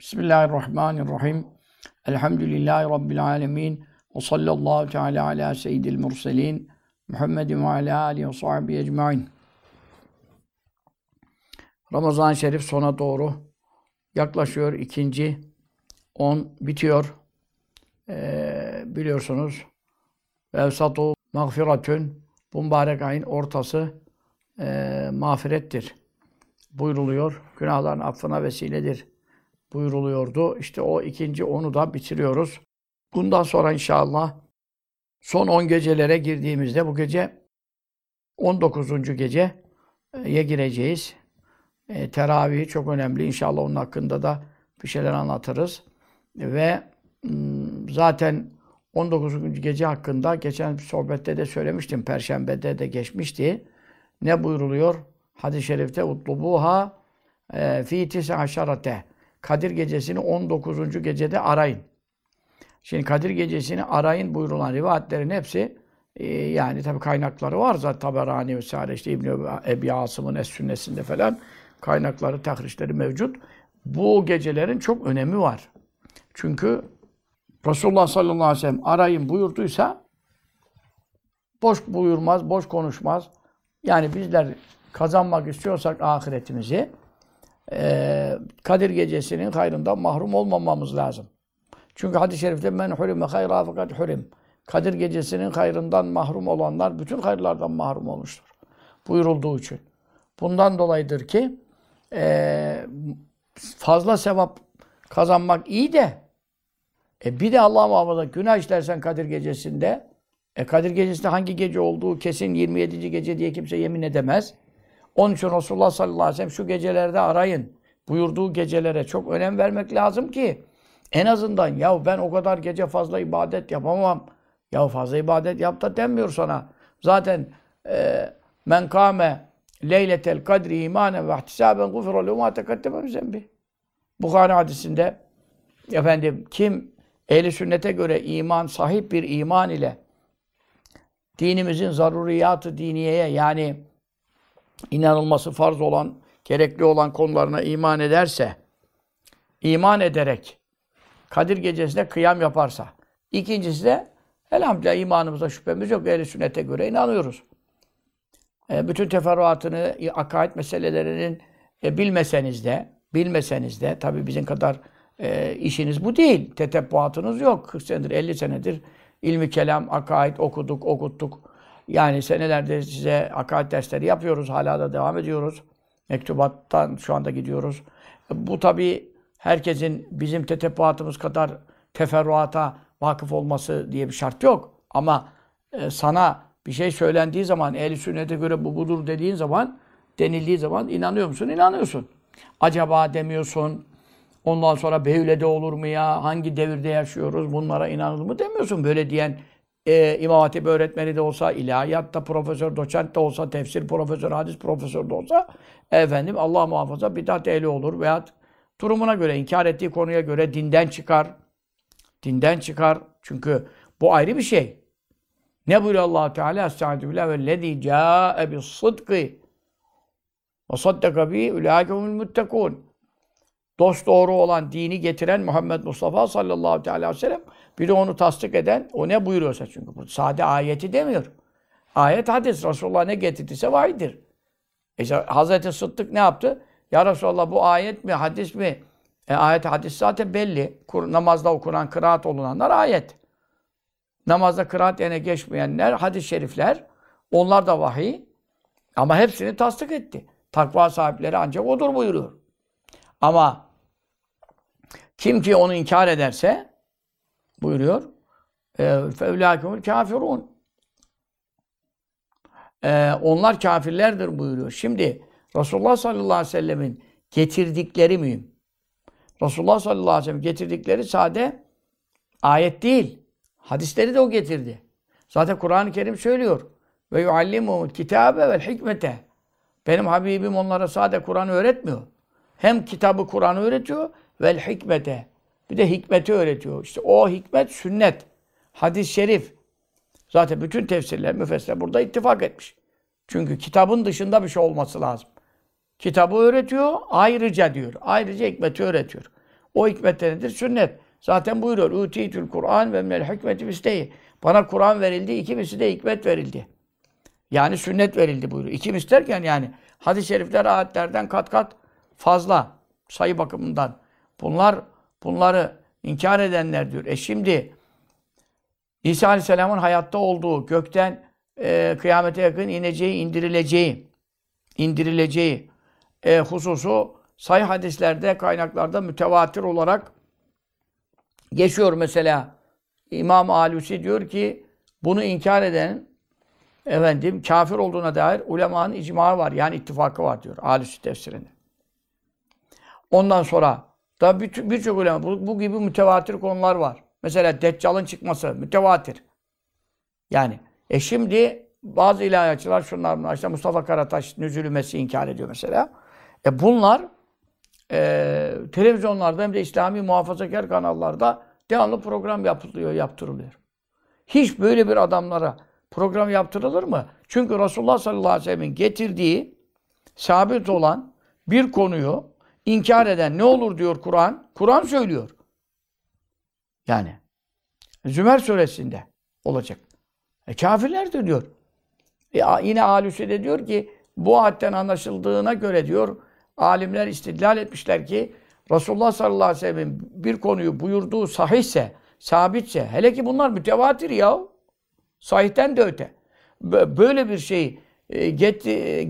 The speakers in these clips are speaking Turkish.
Bismillahirrahmanirrahim. Elhamdülillahi Rabbil alemin. Ve sallallahu teala ala seyyidil murselin. Muhammedin ve ala alihi ve sahbihi ecmain. Ramazan-ı Şerif sona doğru yaklaşıyor. ikinci on bitiyor. Ee, biliyorsunuz Evsatu mağfiretün bu mübarek ayın ortası e, mağfirettir. Buyruluyor. Günahların affına vesiledir buyuruluyordu. İşte o ikinci onu da bitiriyoruz. Bundan sonra inşallah son 10 gecelere girdiğimizde bu gece 19. geceye gireceğiz. E, teravih çok önemli. İnşallah onun hakkında da bir şeyler anlatırız. Ve zaten 19. gece hakkında geçen sohbette de söylemiştim. Perşembede de geçmişti. Ne buyruluyor? Hadis-i şerifte utlubuha e, fi tise aşarate Kadir gecesini 19. gecede arayın. Şimdi Kadir gecesini arayın buyurulan rivayetlerin hepsi e, yani tabi kaynakları var zaten Taberani vesaire işte İbn Ebi Asım'ın Es-Sünnesinde falan kaynakları, tahrişleri mevcut. Bu gecelerin çok önemi var. Çünkü Resulullah sallallahu aleyhi ve sellem arayın buyurduysa boş buyurmaz, boş konuşmaz. Yani bizler kazanmak istiyorsak ahiretimizi e, Kadir gecesinin hayrından mahrum olmamamız lazım. Çünkü hadis-i şerifte men hurime hayra fakat hurim. Kadir gecesinin hayrından mahrum olanlar bütün hayırlardan mahrum olmuştur. Buyurulduğu için. Bundan dolayıdır ki e, fazla sevap kazanmak iyi de e, bir de Allah muhafaza günah işlersen Kadir gecesinde e, Kadir gecesinde hangi gece olduğu kesin 27. gece diye kimse yemin edemez. Onun için Resulullah sallallahu aleyhi ve sellem şu gecelerde arayın buyurduğu gecelere çok önem vermek lazım ki en azından ya ben o kadar gece fazla ibadet yapamam. Ya fazla ibadet yap da denmiyor sana. Zaten e, men kâme leyletel kadri imanen ve ihtisaben gufira lehu ma tekaddeme zembi. Bukhari hadisinde efendim kim ehli sünnete göre iman sahip bir iman ile dinimizin zaruriyatı diniyeye yani inanılması farz olan, gerekli olan konularına iman ederse, iman ederek Kadir gecesinde kıyam yaparsa. İkincisi de elhamdülillah imanımıza şüphemiz yok. Ehl-i sünnete göre inanıyoruz. E, bütün teferruatını, akaid meselelerinin e, bilmeseniz de, bilmeseniz de, tabii bizim kadar e, işiniz bu değil. Tetebbuatınız yok. 40 senedir, 50 senedir ilmi kelam, akaid okuduk, okuttuk. Yani senelerde size akaid dersleri yapıyoruz. Hala da devam ediyoruz. Mektubattan şu anda gidiyoruz. Bu tabi herkesin bizim tetebbuatımız kadar teferruata vakıf olması diye bir şart yok. Ama e, sana bir şey söylendiği zaman, ehl sünnete göre bu budur dediğin zaman, denildiği zaman inanıyor musun? İnanıyorsun. Acaba demiyorsun. Ondan sonra böyle de olur mu ya? Hangi devirde yaşıyoruz? Bunlara inanılır mı demiyorsun. Böyle diyen e, İmam Hatip öğretmeni de olsa, ilahiyatta profesör, doçent de olsa, tefsir profesör, hadis profesör de olsa, efendim Allah muhafaza bidat ehli olur veya durumuna göre, inkar ettiği konuya göre dinden çıkar. Dinden çıkar. Çünkü bu ayrı bir şey. Ne buyuruyor allah Teala? Estaizu billah ve lezî câe bis sıdkı ve saddaka bi ulâkehumul muttekûn. Dost doğru olan dini getiren Muhammed Mustafa sallallahu aleyhi ve sellem bir de onu tasdik eden, o ne buyuruyorsa çünkü. Bu sade ayeti demiyor. Ayet hadis. Resulullah ne getirdiyse vahidir. E Hazreti Sıddık ne yaptı? Ya Resulallah bu ayet mi, hadis mi? E ayet, hadis zaten belli. Kur, namazda okunan, kıraat olunanlar ayet. Namazda kıraat yerine geçmeyenler, hadis-i şerifler, onlar da vahiy. Ama hepsini tasdik etti. Takva sahipleri ancak odur buyuruyor. Ama kim ki onu inkar ederse buyuruyor. فَاُولَٰكُمُ kafirun. Ee, onlar kafirlerdir buyuruyor. Şimdi Resulullah sallallahu aleyhi ve sellemin getirdikleri mühim. Resulullah sallallahu aleyhi ve sellem getirdikleri sade ayet değil. Hadisleri de o getirdi. Zaten Kur'an-ı Kerim söylüyor. Ve yuallimuhul kitabe vel hikmete. Benim Habibim onlara sade Kur'an öğretmiyor. Hem kitabı Kur'an öğretiyor vel hikmete. Bir de hikmeti öğretiyor. İşte o hikmet sünnet. Hadis-i şerif. Zaten bütün tefsirler, müfessirler burada ittifak etmiş. Çünkü kitabın dışında bir şey olması lazım. Kitabı öğretiyor, ayrıca diyor. Ayrıca hikmeti öğretiyor. O hikmet nedir? Sünnet. Zaten buyuruyor. Utitül Kur'an ve minel hikmeti misleyi. Bana Kur'an verildi, ikimisi de hikmet verildi. Yani sünnet verildi buyuruyor. İkimiz derken yani hadis-i şerifler ayetlerden kat kat fazla sayı bakımından. Bunlar bunları inkar edenler diyor. E şimdi İsa Aleyhisselam'ın hayatta olduğu, gökten e, kıyamete yakın ineceği, indirileceği, indirileceği e, hususu sayı hadislerde, kaynaklarda mütevatir olarak geçiyor mesela. İmam Alusi diyor ki bunu inkar eden efendim kafir olduğuna dair ulemanın icma var. Yani ittifakı var diyor Alusi tefsirinde. Ondan sonra da birçok bir ulema bu, bu gibi mütevatir konular var. Mesela Deccal'ın çıkması mütevatir. Yani e şimdi bazı ilahiyatçılar şunlar bunlar. İşte Mustafa Karataş nüzülü inkar ediyor mesela. E bunlar e, televizyonlarda hem de İslami muhafazakar kanallarda devamlı program yapılıyor, yaptırılıyor. Hiç böyle bir adamlara program yaptırılır mı? Çünkü Resulullah sallallahu aleyhi ve sellem'in getirdiği sabit olan bir konuyu inkar eden ne olur diyor Kur'an? Kur'an söylüyor. Yani Zümer suresinde olacak. E, kafirlerdir diyor. E, yine Alüse de diyor ki bu ayetten anlaşıldığına göre diyor alimler istidlal etmişler ki Resulullah sallallahu aleyhi ve sellem bir konuyu buyurduğu sahihse, sabitse, hele ki bunlar mütevatir ya. Sahihten de öte. Böyle bir şey e, get,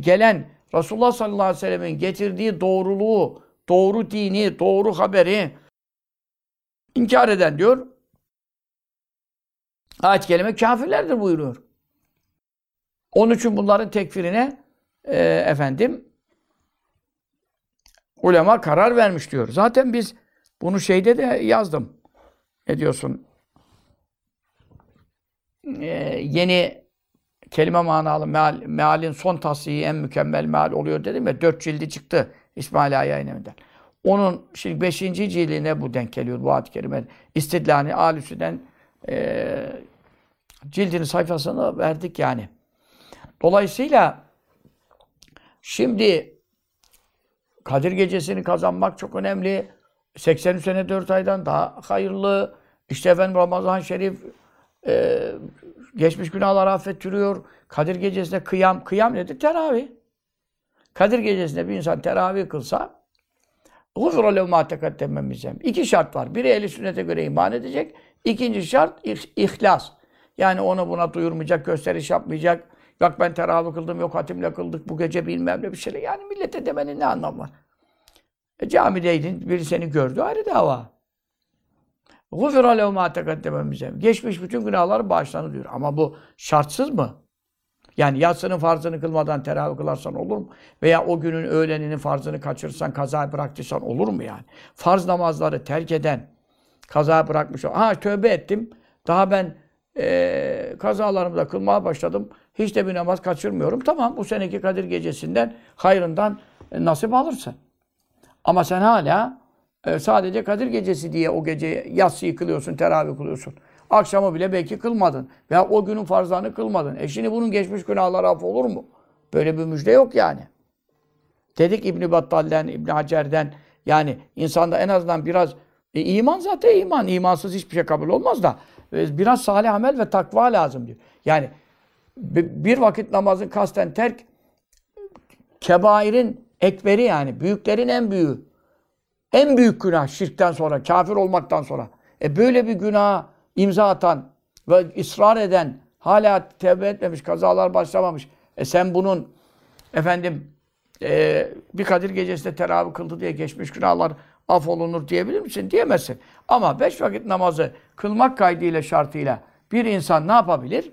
gelen Resulullah sallallahu aleyhi ve sellemin getirdiği doğruluğu, doğru dini, doğru haberi inkar eden diyor. Ayet kelime kafirlerdir buyuruyor. Onun için bunların tekfirine e, efendim ulema karar vermiş diyor. Zaten biz bunu şeyde de yazdım. Ne diyorsun? Ee, yeni kelime manalı meal, mealin son tasihi en mükemmel meal oluyor dedim ya. Dört cildi çıktı İsmail Ağa yayın evinden. Onun şimdi beşinci cildine bu denk geliyor bu ayet-i kerime. İstidlani Alüsü'den e, cildinin sayfasını verdik yani. Dolayısıyla şimdi Kadir Gecesi'ni kazanmak çok önemli. 80 sene 4 aydan daha hayırlı. İşte efendim Ramazan Şerif e, geçmiş günahları affettiriyor. Kadir Gecesi'nde kıyam. Kıyam nedir? Teravih. Kadir Gecesi'nde bir insan teravih kılsa Gufra lehu ma tekaddemme İki şart var. Biri eli sünnete göre iman edecek. İkinci şart ihlas. Yani onu buna duyurmayacak, gösteriş yapmayacak. Bak ben teravih kıldım, yok hatimle kıldık, bu gece bilmem ne bir şey. Yani millete demenin ne anlamı var? E, camideydin, biri seni gördü, ayrı dava. Gufira lehu ma tekaddeme Geçmiş bütün günahlar bağışlanır diyor. Ama bu şartsız mı? Yani yatsının farzını kılmadan teravih kılarsan olur mu? Veya o günün öğleninin farzını kaçırırsan, kaza bıraktıysan olur mu yani? Farz namazları terk eden, kaza bırakmış. Ha tövbe ettim. Daha ben e, kazalarımı da kılmaya başladım. Hiç de bir namaz kaçırmıyorum. Tamam bu seneki Kadir gecesinden hayrından e, nasip alırsın. Ama sen hala e, sadece Kadir gecesi diye o gece yatsı kılıyorsun, teravih kılıyorsun. Akşamı bile belki kılmadın. Veya o günün farzlarını kılmadın. E şimdi bunun geçmiş günahları af olur mu? Böyle bir müjde yok yani. Dedik İbn Battal'den, İbn Hacer'den yani insanda en azından biraz e, iman zaten iman. İmansız hiçbir şey kabul olmaz da e, biraz salih amel ve takva lazım diyor. Yani bir vakit namazın kasten terk kebairin ekberi yani büyüklerin en büyüğü. En büyük günah şirkten sonra, kafir olmaktan sonra. E böyle bir günah imza atan ve ısrar eden, hala tevbe etmemiş, kazalar başlamamış. E sen bunun efendim e, bir Kadir gecesinde teravih kıldı diye geçmiş günahlar af olunur diyebilir misin? Diyemezsin. Ama beş vakit namazı kılmak kaydıyla şartıyla bir insan ne yapabilir?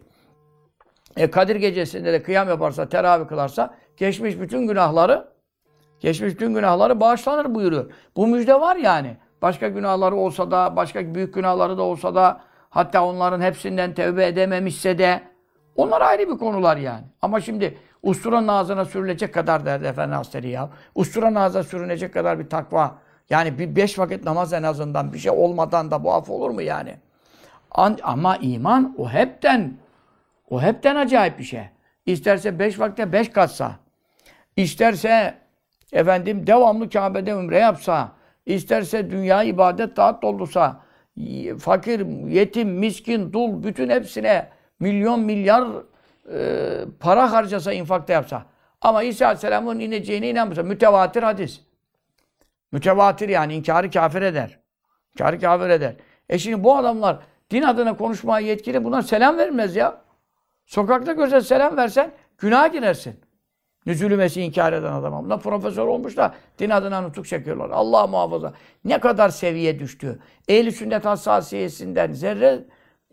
E, Kadir gecesinde de kıyam yaparsa, teravih kılarsa geçmiş bütün günahları geçmiş bütün günahları bağışlanır buyuruyor. Bu müjde var yani. Başka günahları olsa da, başka büyük günahları da olsa da hatta onların hepsinden tevbe edememişse de onlar ayrı bir konular yani. Ama şimdi usturanın ağzına sürülecek kadar derdi Efendi Hazretleri ya. Usturanın ağzına sürünecek kadar bir takva. Yani bir beş vakit namaz en azından bir şey olmadan da bu af olur mu yani? Ama iman o hepten o hepten acayip bir şey. İsterse beş vakte beş katsa, isterse efendim devamlı Kabe'de ümre yapsa, isterse dünya ibadet taat doldursa, fakir, yetim, miskin, dul, bütün hepsine milyon milyar e, para harcasa, infakta yapsa. Ama İsa Aleyhisselam'ın ineceğine inanmasa. Mütevatir hadis. Mütevatir yani inkarı kafir eder. İnkarı kafir eder. E şimdi bu adamlar din adına konuşmaya yetkili buna selam vermez ya. Sokakta göze selam versen günah girersin. Nüzülü Mesih inkar eden adam. Bunlar profesör olmuş da din adına nutuk çekiyorlar. Allah muhafaza. Ne kadar seviye düştü. Ehl-i sünnet hassasiyesinden zerre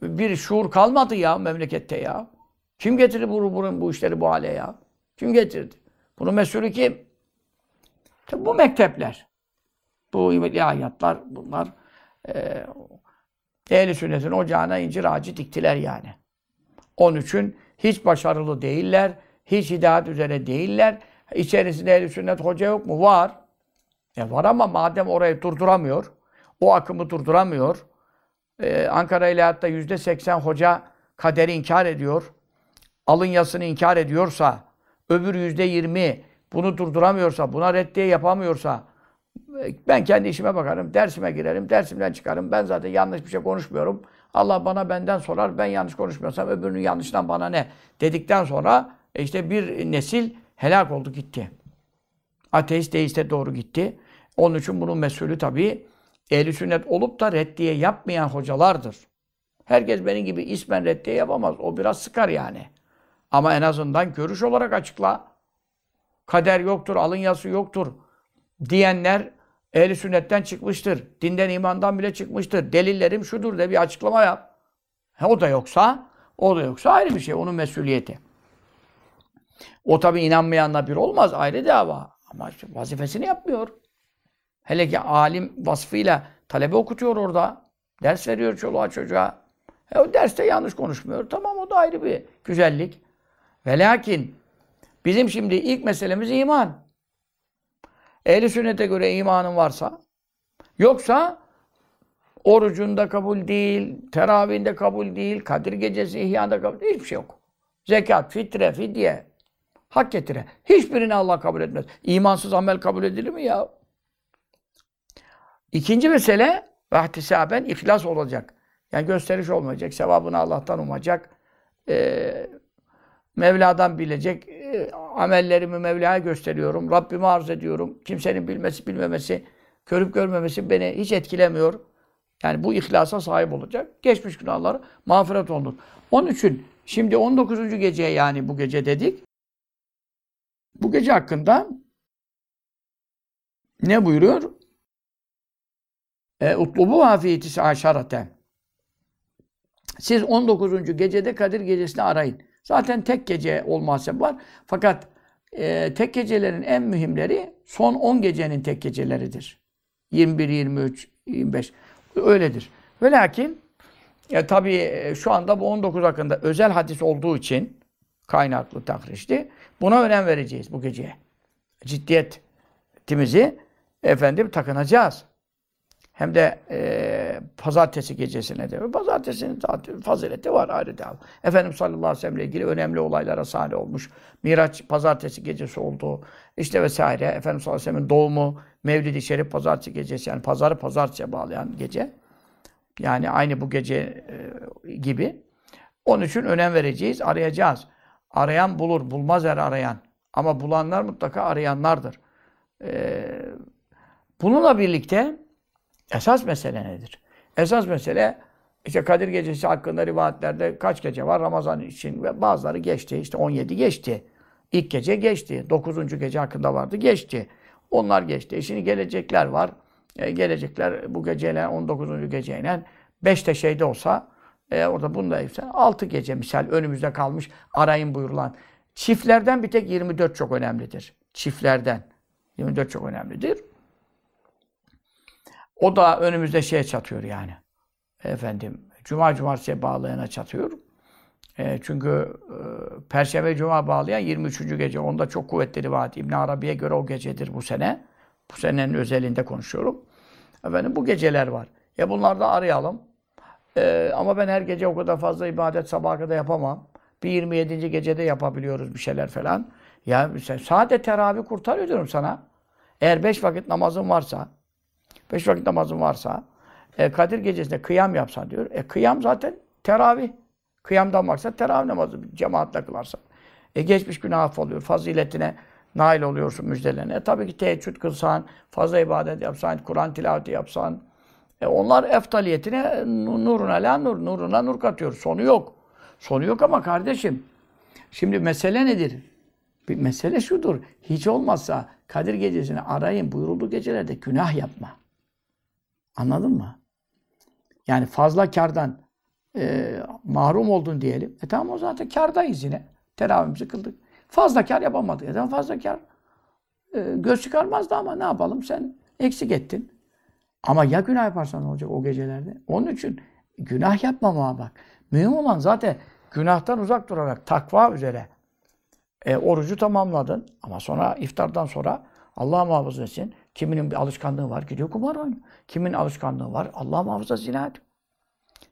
bir şuur kalmadı ya memlekette ya. Kim getirdi bu, bu, bu işleri bu hale ya? Kim getirdi? Bunu mesulü kim? Tabi bu mektepler. Bu ilahiyatlar bunlar e, ehl sünnetin ocağına incir ağacı diktiler yani. Onun için hiç başarılı değiller, hiç hidayet üzere değiller. İçerisinde ehl sünnet hoca yok mu? Var. E var ama madem orayı durduramıyor, o akımı durduramıyor, ee, Ankara İlahiyat'ta yüzde seksen hoca kaderi inkar ediyor, alın yasını inkar ediyorsa, öbür yüzde yirmi bunu durduramıyorsa, buna reddiye yapamıyorsa, ben kendi işime bakarım, dersime girerim, dersimden çıkarım. Ben zaten yanlış bir şey konuşmuyorum. Allah bana benden sorar, ben yanlış konuşmuyorsam öbürünün yanlışından bana ne dedikten sonra e işte bir nesil helak oldu gitti. Ateist deiste doğru gitti. Onun için bunun mesulü tabii ehli sünnet olup da reddiye yapmayan hocalardır. Herkes benim gibi ismen reddiye yapamaz. O biraz sıkar yani. Ama en azından görüş olarak açıkla. Kader yoktur, alın yazısı yoktur diyenler ehli sünnetten çıkmıştır. Dinden, imandan bile çıkmıştır. Delillerim şudur de bir açıklama yap. He, o da yoksa, o da yoksa ayrı bir şey. Onun mesuliyeti. O tabi inanmayanla bir olmaz. Ayrı dava. Ama işte vazifesini yapmıyor. Hele ki alim vasfıyla talebe okutuyor orada. Ders veriyor çoluğa çocuğa. E o derste yanlış konuşmuyor. Tamam o da ayrı bir güzellik. Ve lakin bizim şimdi ilk meselemiz iman. Ehli sünnete göre imanın varsa, yoksa orucunda kabul değil, teravihinde kabul değil, Kadir gecesi ihyanda kabul değil, hiçbir şey yok. Zekat, fitre, fidye, hak getire. Hiçbirini Allah kabul etmez. İmansız amel kabul edilir mi ya? İkinci mesele vahtisaben ihlas olacak. Yani gösteriş olmayacak. Sevabını Allah'tan umacak. Ee, Mevla'dan bilecek. Ee, amellerimi Mevla'ya gösteriyorum. Rabbime arz ediyorum. Kimsenin bilmesi, bilmemesi, görüp görmemesi beni hiç etkilemiyor. Yani bu ihlasa sahip olacak. Geçmiş günahları mağfiret olur. Onun için şimdi 19. gece yani bu gece dedik. Bu gece hakkında ne buyuruyor? E, Utlubu hafiyetisi aşarate. Siz 19. gecede Kadir gecesini arayın. Zaten tek gece olmazsa var. Fakat e, tek gecelerin en mühimleri son 10 gecenin tek geceleridir. 21, 23, 25 öyledir. Ve lakin e, tabii şu anda bu 19 hakkında özel hadis olduğu için kaynaklı tahrişti. Buna önem vereceğiz bu geceye. Ciddiyetimizi efendim takınacağız. Hem de e, pazartesi gecesine de. Pazartesinin zaten fazileti var ayrı dava. Efendimiz sallallahu aleyhi ve sellem ile ilgili önemli olaylara sahne olmuş. Miraç pazartesi gecesi oldu. İşte vesaire. Efendimiz sallallahu aleyhi ve doğumu, Mevlid-i Şerif pazartesi gecesi. Yani pazarı pazartesiye bağlayan gece. Yani aynı bu gece e, gibi. Onun için önem vereceğiz, arayacağız. Arayan bulur, bulmaz her arayan. Ama bulanlar mutlaka arayanlardır. Ee, bununla birlikte Esas mesele nedir? Esas mesele işte Kadir Gecesi hakkında rivayetlerde kaç gece var Ramazan için ve bazıları geçti. İşte 17 geçti. İlk gece geçti. 9. gece hakkında vardı. Geçti. Onlar geçti. E şimdi gelecekler var. E, gelecekler bu geceyle 19. geceyle 5 de şeyde olsa e, orada bunda ise 6 gece misal önümüzde kalmış arayın buyurulan. Çiftlerden bir tek 24 çok önemlidir. Çiftlerden. 24 çok önemlidir. O da önümüzde şeye çatıyor yani. Efendim, Cuma Cumartesi'ye bağlayana çatıyor. E, çünkü e, Perşembe Cuma bağlayan 23. gece. Onda çok kuvvetli rivayet. İbn Arabi'ye göre o gecedir bu sene. Bu senenin özelinde konuşuyorum. Efendim bu geceler var. Ya bunları da arayalım. E, ama ben her gece o kadar fazla ibadet sabaha kadar yapamam. Bir 27. gecede yapabiliyoruz bir şeyler falan. Ya sen sade teravih kurtarıyor diyorum sana. Eğer beş vakit namazın varsa, Beş vakit namazın varsa, e, Kadir gecesinde kıyam yapsan diyor. E kıyam zaten teravih. Kıyamdan maksat teravih namazı cemaatle kılarsan. E geçmiş günah affoluyor. Faziletine nail oluyorsun müjdelerine. E, tabii ki teheccüd kılsan, fazla ibadet yapsan, Kur'an tilaveti yapsan. E onlar eftaliyetine nuruna la nur, nuruna nur katıyor. Sonu yok. Sonu yok ama kardeşim. Şimdi mesele nedir? Bir mesele şudur. Hiç olmazsa Kadir gecesini arayın buyurulduğu gecelerde günah yapma. Anladın mı? Yani fazla kardan e, mahrum oldun diyelim. E tamam o zaten kardayız yine. Teravihimizi kıldık. Fazla kar yapamadık. E fazla kar e, göz çıkarmazdı ama ne yapalım sen eksik ettin. Ama ya günah yaparsan ne olacak o gecelerde? Onun için günah yapmamaya bak. Mühim olan zaten günahtan uzak durarak takva üzere e, orucu tamamladın. Ama sonra iftardan sonra Allah muhafaza etsin. Kiminin bir alışkanlığı var gidiyor kumar oynuyor. Kimin alışkanlığı var Allah muhafaza zina.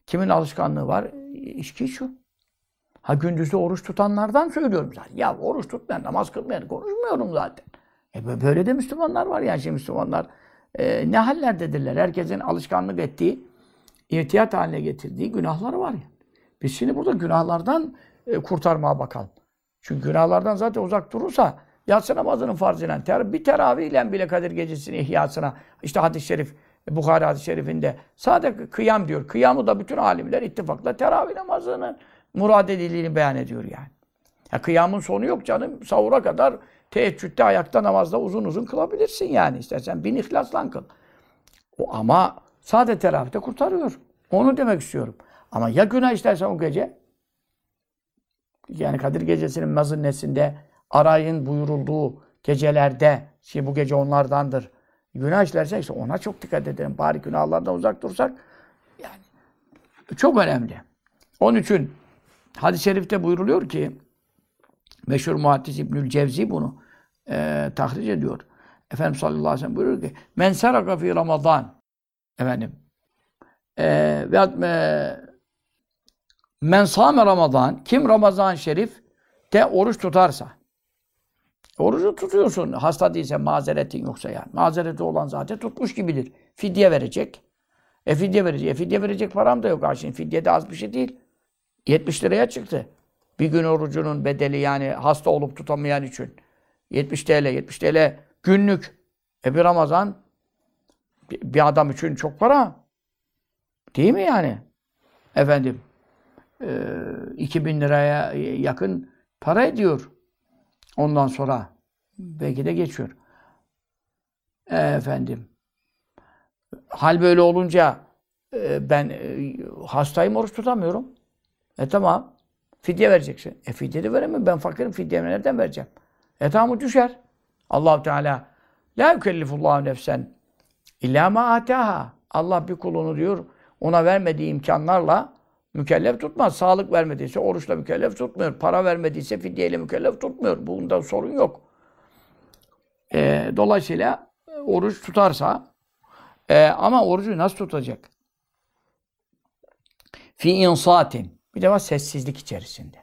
Kimin alışkanlığı var içki içiyor. Ha gündüzde oruç tutanlardan söylüyorum zaten. Ya oruç tutmayan, namaz kılmayan konuşmuyorum zaten. E böyle de Müslümanlar var yani şimdi Müslümanlar. E, ne hallerdedirler? Herkesin alışkanlık ettiği, ihtiyat haline getirdiği günahları var ya. Biz şimdi burada günahlardan e, kurtarmaya bakalım. Çünkü günahlardan zaten uzak durursa yatsı namazının farzıyla, ter, bir teravihle bile Kadir Gecesi'nin ihyasına, işte hadis-i şerif, Bukhari hadis-i şerifinde sadece kıyam diyor. Kıyamı da bütün alimler ittifakla teravih namazının murad edildiğini beyan ediyor yani. Ya kıyamın sonu yok canım. Sahura kadar teheccüde, ayakta, namazda uzun uzun kılabilirsin yani. İstersen bin ihlasla kıl. O ama sade teravihte kurtarıyor. Onu demek istiyorum. Ama ya günah işlersen o gece yani Kadir Gecesi'nin mazinnesinde arayın buyurulduğu gecelerde ki bu gece onlardandır. Günah işlerse işte ona çok dikkat edelim. Bari günahlardan uzak dursak yani çok önemli. Onun için hadis-i şerifte buyuruluyor ki meşhur muhaddis İbnül Cevzi bunu e, tahric ediyor. Efendimiz sallallahu aleyhi ve sellem buyuruyor ki men seraka fi Ramazan efendim e, ve e, men sâme Ramazan kim Ramazan şerif de oruç tutarsa orucu tutuyorsun. Hasta değilse mazeretin yoksa yani. Mazereti olan zaten tutmuş gibidir. Fidye verecek. E fidye verecek. E fidye verecek param da yok. Şimdi fidye de az bir şey değil. 70 liraya çıktı. Bir gün orucunun bedeli yani hasta olup tutamayan için. 70 TL, 70 TL günlük. E bir Ramazan bir adam için çok para. Değil mi yani? Efendim e, 2000 liraya yakın para ediyor. Ondan sonra belki de geçiyor. Efendim hal böyle olunca ben hastayım oruç tutamıyorum. E tamam. Fidye vereceksin. E fidye de veremem. Ben fakirim. Fidyemi nereden vereceğim? E tamam düşer. allah Teala La yükellifullahu nefsen illa ma ataha. Allah bir kulunu diyor ona vermediği imkanlarla mükellef tutmaz. Sağlık vermediyse oruçla mükellef tutmuyor. Para vermediyse fidyeyle mükellef tutmuyor. Bunda sorun yok. E, dolayısıyla oruç tutarsa e, ama orucu nasıl tutacak? Fi insatin. Bir de var sessizlik içerisinde.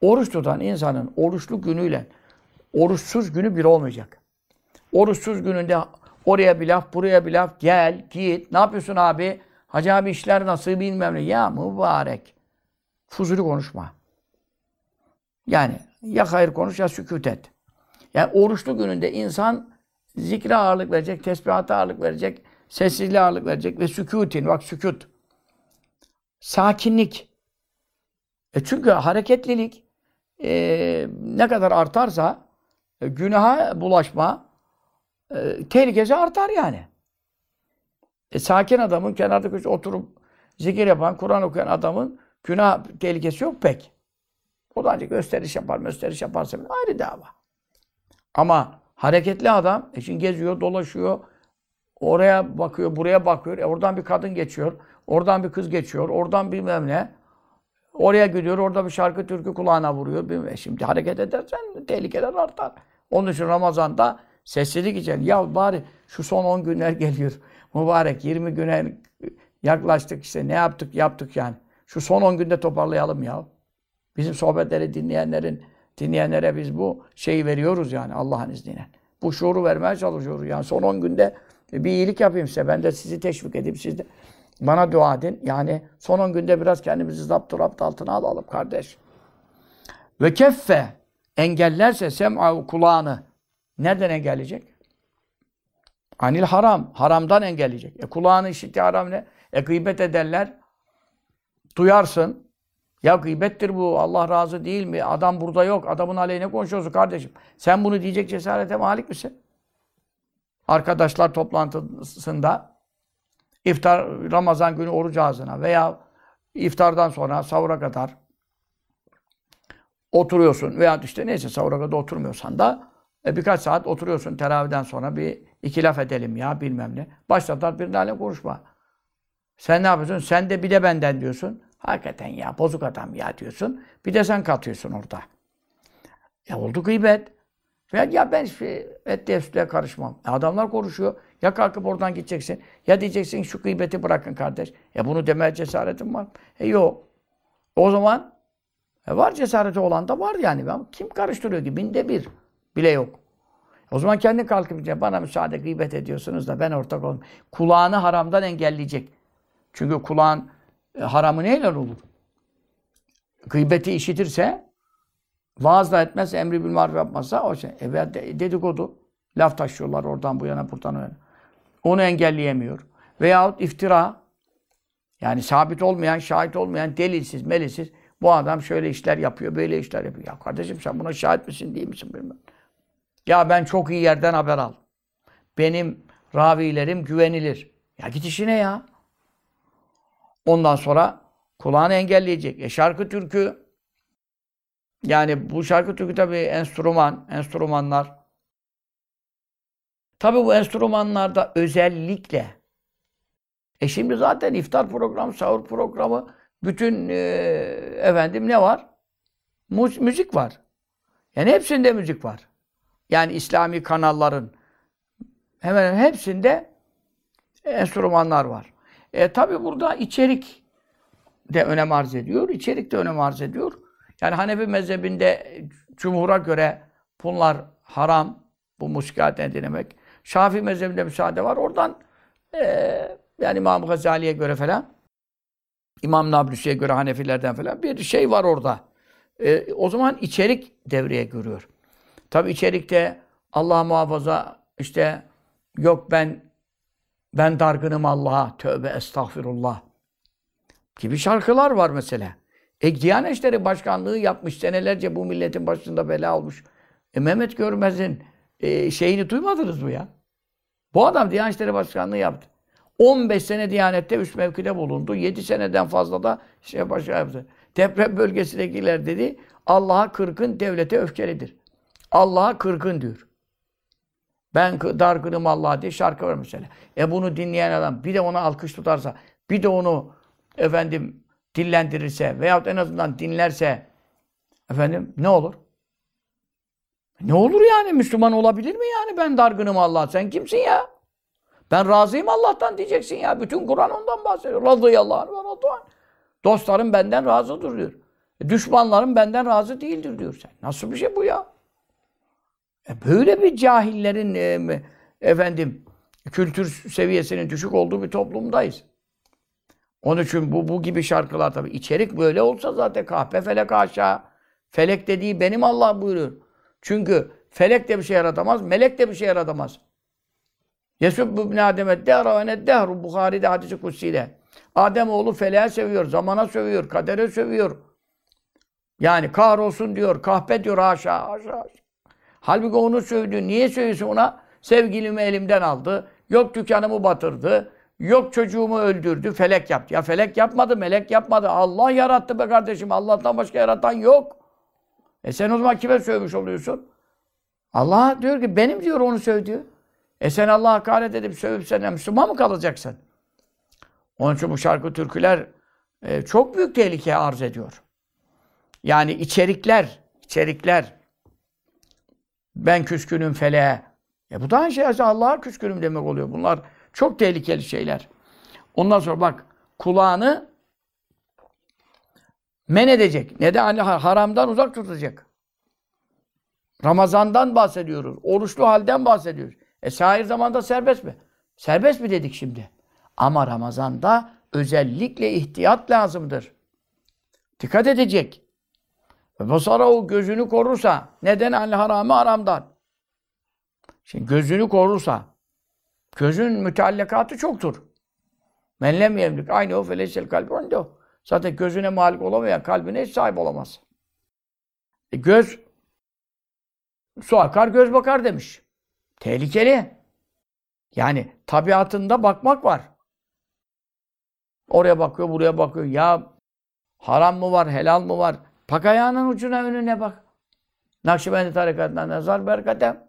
Oruç tutan insanın oruçlu günüyle oruçsuz günü bir olmayacak. Oruçsuz gününde oraya bir laf, buraya bir laf, gel, git. Ne yapıyorsun abi? Hacı abi işler nasıl bilmem ne. Ya mübarek. Fuzuli konuşma. Yani ya hayır konuş ya sükut et. Yani oruçlu gününde insan zikre ağırlık verecek, tesbihata ağırlık verecek, sessizliğe ağırlık verecek ve sükutin, bak sükut. Sakinlik. E çünkü hareketlilik e, ne kadar artarsa e, günaha bulaşma e, tehlikesi artar yani. E, sakin adamın kenarda köşe oturup zikir yapan, Kur'an okuyan adamın günah tehlikesi yok pek. O da ancak gösteriş yapar, gösteriş yaparsa ayrı dava. Ama hareketli adam, e şimdi geziyor, dolaşıyor, oraya bakıyor, buraya bakıyor, e oradan bir kadın geçiyor, oradan bir kız geçiyor, oradan bilmem ne. Oraya gidiyor, orada bir şarkı türkü kulağına vuruyor. Bilmem. Şimdi hareket edersen tehlikeler artar. Onun için Ramazan'da sessizlik için. Ya bari şu son 10 günler geliyor. Mübarek 20 güne yaklaştık işte ne yaptık yaptık yani. Şu son 10 günde toparlayalım ya. Bizim sohbetleri dinleyenlerin dinleyenlere biz bu şeyi veriyoruz yani Allah'ın izniyle. Bu şuuru vermeye çalışıyoruz. Yani son 10 günde bir iyilik yapayım size. Ben de sizi teşvik edeyim. Siz de bana dua edin. Yani son 10 günde biraz kendimizi zapt rapt altına alalım kardeş. Ve keffe engellerse sem'a kulağını nereden engelleyecek? Anil haram. Haramdan engelleyecek. E kulağını işitti haram ne? E gıybet ederler. Duyarsın. Ya gıybettir bu. Allah razı değil mi? Adam burada yok. Adamın aleyhine konuşuyorsun kardeşim. Sen bunu diyecek cesarete malik misin? Arkadaşlar toplantısında iftar Ramazan günü oruç ağzına veya iftardan sonra sahura kadar oturuyorsun veya işte neyse sahura kadar oturmuyorsan da e, birkaç saat oturuyorsun teravihden sonra bir iki laf edelim ya bilmem ne. Başlatlar bir tane konuşma. Sen ne yapıyorsun? Sen de bir de benden diyorsun. Hakikaten ya bozuk adam ya diyorsun. Bir de sen katıyorsun orada. Ya oldu gıybet. Ya ben etli efsüle karışmam. E adamlar konuşuyor. Ya kalkıp oradan gideceksin. Ya diyeceksin şu gıybeti bırakın kardeş. Ya bunu demeye cesaretim var. E yok. O zaman e var cesareti olan da var yani. Ben, kim karıştırıyor ki? Binde bir bile yok. O zaman kendi kalkıp diyecek. Bana müsaade gıybet ediyorsunuz da ben ortak olmayayım. Kulağını haramdan engelleyecek. Çünkü kulağın e, haramı neyle olur? Gıybeti işitirse vaaz da etmez, emri bil maruf yapmazsa o şey. E dedikodu. Laf taşıyorlar oradan bu yana buradan yana. Onu engelleyemiyor. Veyahut iftira. Yani sabit olmayan, şahit olmayan, delilsiz, melisiz. Bu adam şöyle işler yapıyor, böyle işler yapıyor. Ya kardeşim sen buna şahit misin, değil misin bilmem. Ya ben çok iyi yerden haber al. Benim ravilerim güvenilir. Ya git işine ya. Ondan sonra kulağını engelleyecek. E şarkı türkü yani bu şarkı türkü tabii enstrüman, enstrümanlar. Tabii bu enstrümanlarda özellikle e şimdi zaten iftar programı, sahur programı bütün e, efendim ne var? Müzik var. Yani hepsinde müzik var. Yani İslami kanalların hemen hepsinde enstrümanlar var. E tabi burada içerik de önem arz ediyor. İçerik de önem arz ediyor. Yani Hanefi mezhebinde cumhura göre bunlar haram. Bu muskaten dinlemek. Şafii mezhebinde müsaade var. Oradan e, yani İmam Gazali'ye göre falan İmam Nablusi'ye göre Hanefilerden falan bir şey var orada. E, o zaman içerik devreye giriyor. Tabi içerikte Allah muhafaza işte yok ben ben dargınım Allah'a. Tövbe estağfirullah. Gibi şarkılar var mesela. E Diyanet İşleri Başkanlığı yapmış senelerce bu milletin başında bela olmuş. E Mehmet Görmez'in e, şeyini duymadınız mı ya? Bu adam Diyanet İşleri Başkanlığı yaptı. 15 sene Diyanet'te üst mevkide bulundu. 7 seneden fazla da şey başa yaptı. Deprem bölgesindekiler dedi Allah'a kırkın devlete öfkelidir. Allah'a kırkın diyor. Ben dargınım Allah diye şarkı var mesela. E bunu dinleyen adam bir de ona alkış tutarsa, bir de onu efendim dillendirirse veyahut en azından dinlerse efendim ne olur? Ne olur yani? Müslüman olabilir mi yani? Ben dargınım Allah. Sen kimsin ya? Ben razıyım Allah'tan diyeceksin ya. Bütün Kur'an ondan bahsediyor. Radıyallahu anh ve Dostlarım benden razıdır diyor. E, düşmanlarım benden razı değildir diyor sen. Nasıl bir şey bu ya? E böyle bir cahillerin e, efendim kültür seviyesinin düşük olduğu bir toplumdayız. Onun için bu, bu gibi şarkılar tabii. içerik böyle olsa zaten kahpe felek aşağı. Felek dediği benim Allah buyuruyor. Çünkü felek de bir şey yaratamaz, melek de bir şey yaratamaz. Yesubbu ibn Adem'e dehra ve neddehru Bukhari'de hadisi kutsiyle. Adem oğlu feleğe seviyor, zamana sövüyor, kadere sövüyor. Yani kahrolsun diyor, kahpe diyor haşa, haşa. Halbuki onu sövdü. Niye sövüyorsun ona? Sevgilimi elimden aldı. Yok dükkanımı batırdı. Yok çocuğumu öldürdü. Felek yaptı. Ya felek yapmadı, melek yapmadı. Allah yarattı be kardeşim. Allah'tan başka yaratan yok. E sen o zaman kime sövmüş oluyorsun? Allah diyor ki benim diyor onu sövdü. E sen Allah'a hakaret edip sövüp sen Müslüman mı kalacaksın? Onun için bu şarkı türküler e, çok büyük tehlike arz ediyor. Yani içerikler, içerikler ben küskünüm feleğe. E bu da aynı şey. Allah'a küskünüm demek oluyor. Bunlar çok tehlikeli şeyler. Ondan sonra bak kulağını men edecek. Ne de hani haramdan uzak tutacak. Ramazandan bahsediyoruz. Oruçlu halden bahsediyoruz. E sahir zamanda serbest mi? Serbest mi dedik şimdi? Ama Ramazan'da özellikle ihtiyat lazımdır. Dikkat edecek. Ve basara o gözünü korursa, neden al haramı haramdan? Şimdi gözünü korursa, gözün müteallakatı çoktur. Men lem yemlik aynı o feleysel kalbi o. Zaten gözüne malik olamayan kalbine hiç sahip olamaz. E göz su akar göz bakar demiş. Tehlikeli. Yani tabiatında bakmak var. Oraya bakıyor, buraya bakıyor. Ya haram mı var, helal mı var? Bak ayağının ucuna önüne bak. Nakşibendi tarikatından nazar berkatem.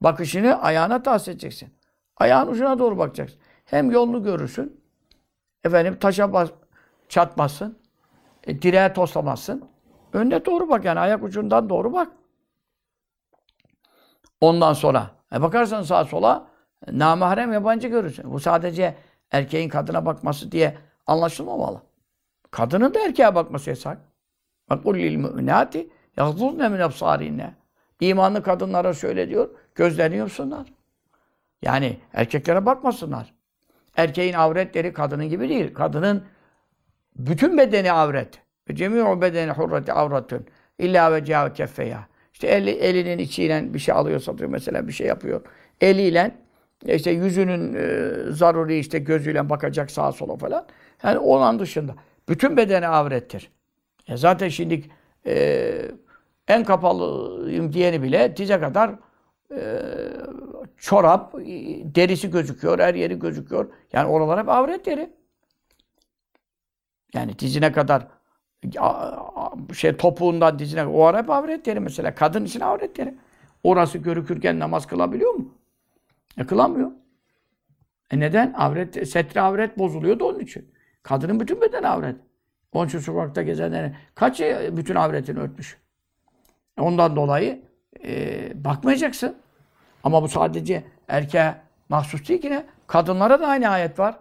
Bakışını ayağına tahsis edeceksin. Ayağın ucuna doğru bakacaksın. Hem yolunu görürsün. Efendim taşa bas, çatmasın. E, direğe toslamazsın. Önüne doğru bak yani ayak ucundan doğru bak. Ondan sonra e bakarsan sağa sola e, namahrem yabancı görürsün. Bu sadece erkeğin kadına bakması diye anlaşılmamalı. Kadının da erkeğe bakması yasak. Bak lil müminati yagzuzne min absarine. İmanlı kadınlara şöyle diyor, gözlerini yumsunlar. Yani erkeklere bakmasınlar. Erkeğin avretleri kadının gibi değil. Kadının bütün bedeni avret. Cemi'u bedeni hurreti avratun. İlla ve cevâ keffeya. İşte eli, elinin içiyle bir şey alıyor, satıyor mesela bir şey yapıyor. Eliyle işte yüzünün e, zaruri işte gözüyle bakacak sağa sola falan. Yani onun dışında. Bütün bedeni avrettir. E zaten şimdi e, en kapalıyım diyeni bile dize kadar e, çorap, derisi gözüküyor, her yeri gözüküyor. Yani oralar hep avret yeri. Yani dizine kadar şey topuğundan dizine o ara hep avret yeri mesela. Kadın için avret yeri. Orası görükürken namaz kılabiliyor mu? E kılamıyor. E neden? Avret, setri avret bozuluyor da onun için. Kadının bütün bedeni avret. Onun için sokakta gezenlerin kaç bütün avretini örtmüş. Ondan dolayı e, bakmayacaksın. Ama bu sadece erkeğe mahsus değil ki ne? Kadınlara da aynı ayet var.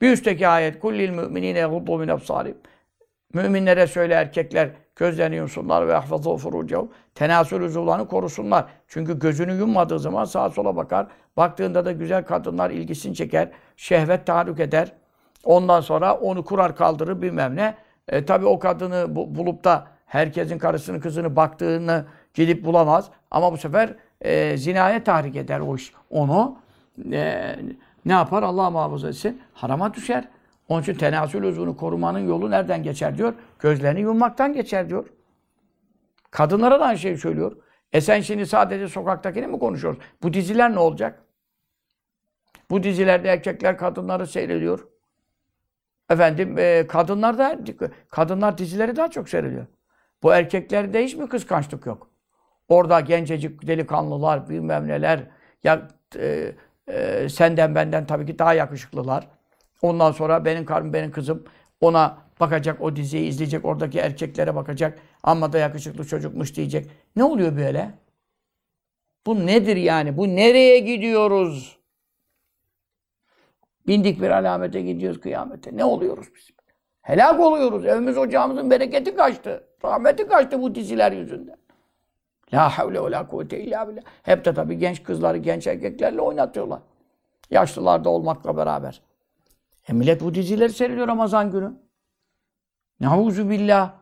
Bir üstteki ayet kullil müminine yaguddu min absarim. Müminlere söyle erkekler gözlerini yumsunlar ve ahfazu furucahum. Tenasül uzuvlarını korusunlar. Çünkü gözünü yummadığı zaman sağa sola bakar. Baktığında da güzel kadınlar ilgisini çeker. Şehvet tahrük eder. Ondan sonra onu kurar kaldırır bilmem ne. E, tabii o kadını bu, bulup da herkesin karısını kızını baktığını gidip bulamaz. Ama bu sefer e, zinaya tahrik eder o iş. Onu e, ne yapar? Allah muhafaza etsin. Harama düşer. Onun için tenasül uzvunu korumanın yolu nereden geçer diyor? Gözlerini yummaktan geçer diyor. Kadınlara da aynı şeyi söylüyor. E sen şimdi sadece sokaktakini mi konuşuyoruz? Bu diziler ne olacak? Bu dizilerde erkekler kadınları seyrediyor. Efendim e, kadınlar da kadınlar dizileri daha çok seyrediyor. Bu erkeklerde hiç mi kıskançlık yok? Orada gencecik delikanlılar, bilmem neler, ya e, e, senden benden tabii ki daha yakışıklılar. Ondan sonra benim karım, benim kızım ona bakacak, o diziyi izleyecek, oradaki erkeklere bakacak. Amma da yakışıklı çocukmuş diyecek. Ne oluyor böyle? Bu nedir yani? Bu nereye gidiyoruz? Bindik bir alamete gidiyoruz kıyamete. Ne oluyoruz biz? Helak oluyoruz. Evimiz ocağımızın bereketi kaçtı. Rahmeti kaçtı bu diziler yüzünden. La havle ve la kuvvete illa billah. Hep de tabii genç kızları, genç erkeklerle oynatıyorlar. Yaşlılarda olmakla beraber. E millet bu dizileri seyrediyor Ramazan günü. Nauzu billah.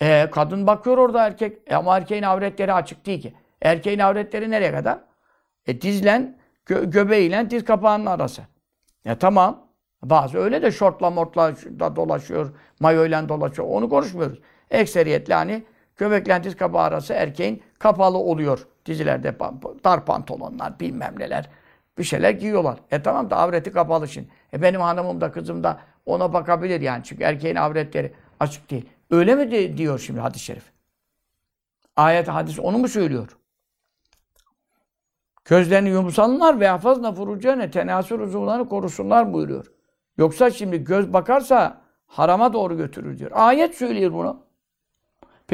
E, kadın bakıyor orada erkek. E, ama erkeğin avretleri açık değil ki. Erkeğin avretleri nereye kadar? E dizlen, gö göbeğiyle diz kapağının arası. E tamam. Bazı öyle de şortla mortla da dolaşıyor, mayoyla dolaşıyor. Onu konuşmuyoruz. Ekseriyetle hani göbekle diz arası erkeğin kapalı oluyor. Dizilerde dar pantolonlar, bilmem neler. Bir şeyler giyiyorlar. E tamam da avreti kapalı şimdi. E benim hanımım da kızım da ona bakabilir yani. Çünkü erkeğin avretleri açık değil. Öyle mi diyor şimdi hadis-i şerif? Ayet hadis onu mu söylüyor? Gözlerini yumsalınlar ve hafazna furucene tenasül uzuvlarını korusunlar buyuruyor. Yoksa şimdi göz bakarsa harama doğru götürür diyor. Ayet söylüyor bunu.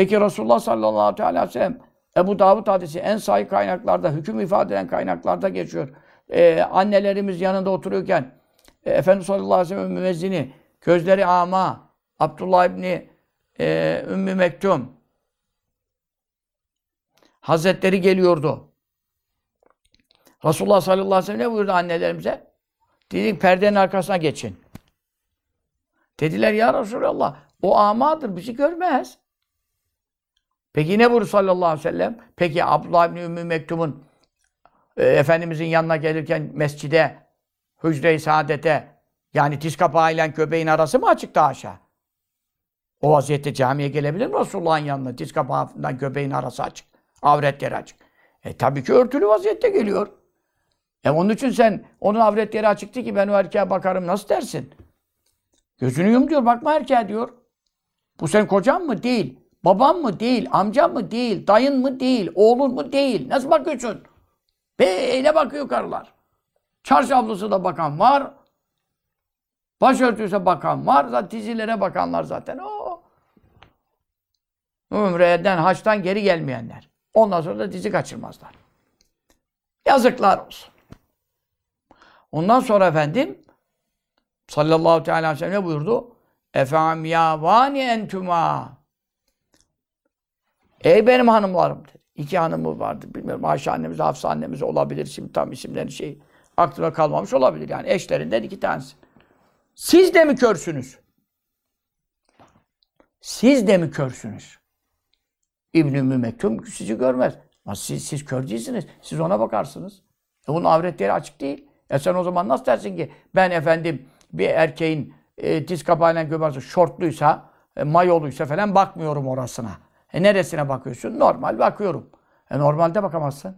Peki Resulullah sallallahu aleyhi ve sellem Ebu Davud hadisi en sahih kaynaklarda, hüküm ifade eden kaynaklarda geçiyor. Ee, annelerimiz yanında oturuyorken e, Efendimiz sallallahu aleyhi ve sellem müezzini, gözleri ama, Abdullah İbni e, Ümmü Mektum Hazretleri geliyordu. Resulullah sallallahu aleyhi ve sellem ne buyurdu annelerimize? Dedik perdenin arkasına geçin. Dediler ya Resulallah o amadır bizi görmez. Peki ne buyurdu sallallahu aleyhi ve sellem? Peki Abdullah ibn Ümmü Mektum'un e, Efendimizin yanına gelirken mescide, hücre-i saadete yani diz kapağıyla göbeğin arası mı açıktı aşağı? O vaziyette camiye gelebilir mi Resulullah'ın yanına? Diz kapağından göbeğin arası açık. Avretleri açık. E tabii ki örtülü vaziyette geliyor. E onun için sen onun avretleri açıktı ki ben o erkeğe bakarım nasıl dersin? Gözünü yum diyor bakma erkeğe diyor. Bu sen kocan mı? Değil. Baban mı? Değil. Amcan mı? Değil. Dayın mı? Değil. Oğlun mu? Değil. Nasıl bakıyorsun? Böyle bakıyor karılar. Çarşaflısı da bakan var. Başörtüsü bakan var. Zaten dizilere bakanlar zaten. O. Ümreden, haçtan geri gelmeyenler. Ondan sonra da dizi kaçırmazlar. Yazıklar olsun. Ondan sonra efendim sallallahu teala aleyhi ve sellem ne buyurdu? Efem ya vani entuma. Ey benim hanımlarım dedi. İki hanımı vardı. Bilmiyorum Ayşe annemiz, Hafsa annemiz olabilir. Şimdi tam isimleri şey aklına kalmamış olabilir. Yani eşlerinden iki tanesi. Siz de mi körsünüz? Siz de mi körsünüz? İbn-i Ümmü Mektum sizi görmez. Ama siz, siz kör değilsiniz. Siz ona bakarsınız. E bunun avretleri açık değil. E sen o zaman nasıl dersin ki ben efendim bir erkeğin e, diz kapağıyla gömerse şortluysa, e, mayoluysa falan bakmıyorum orasına. E neresine bakıyorsun? Normal bakıyorum. E normalde bakamazsın.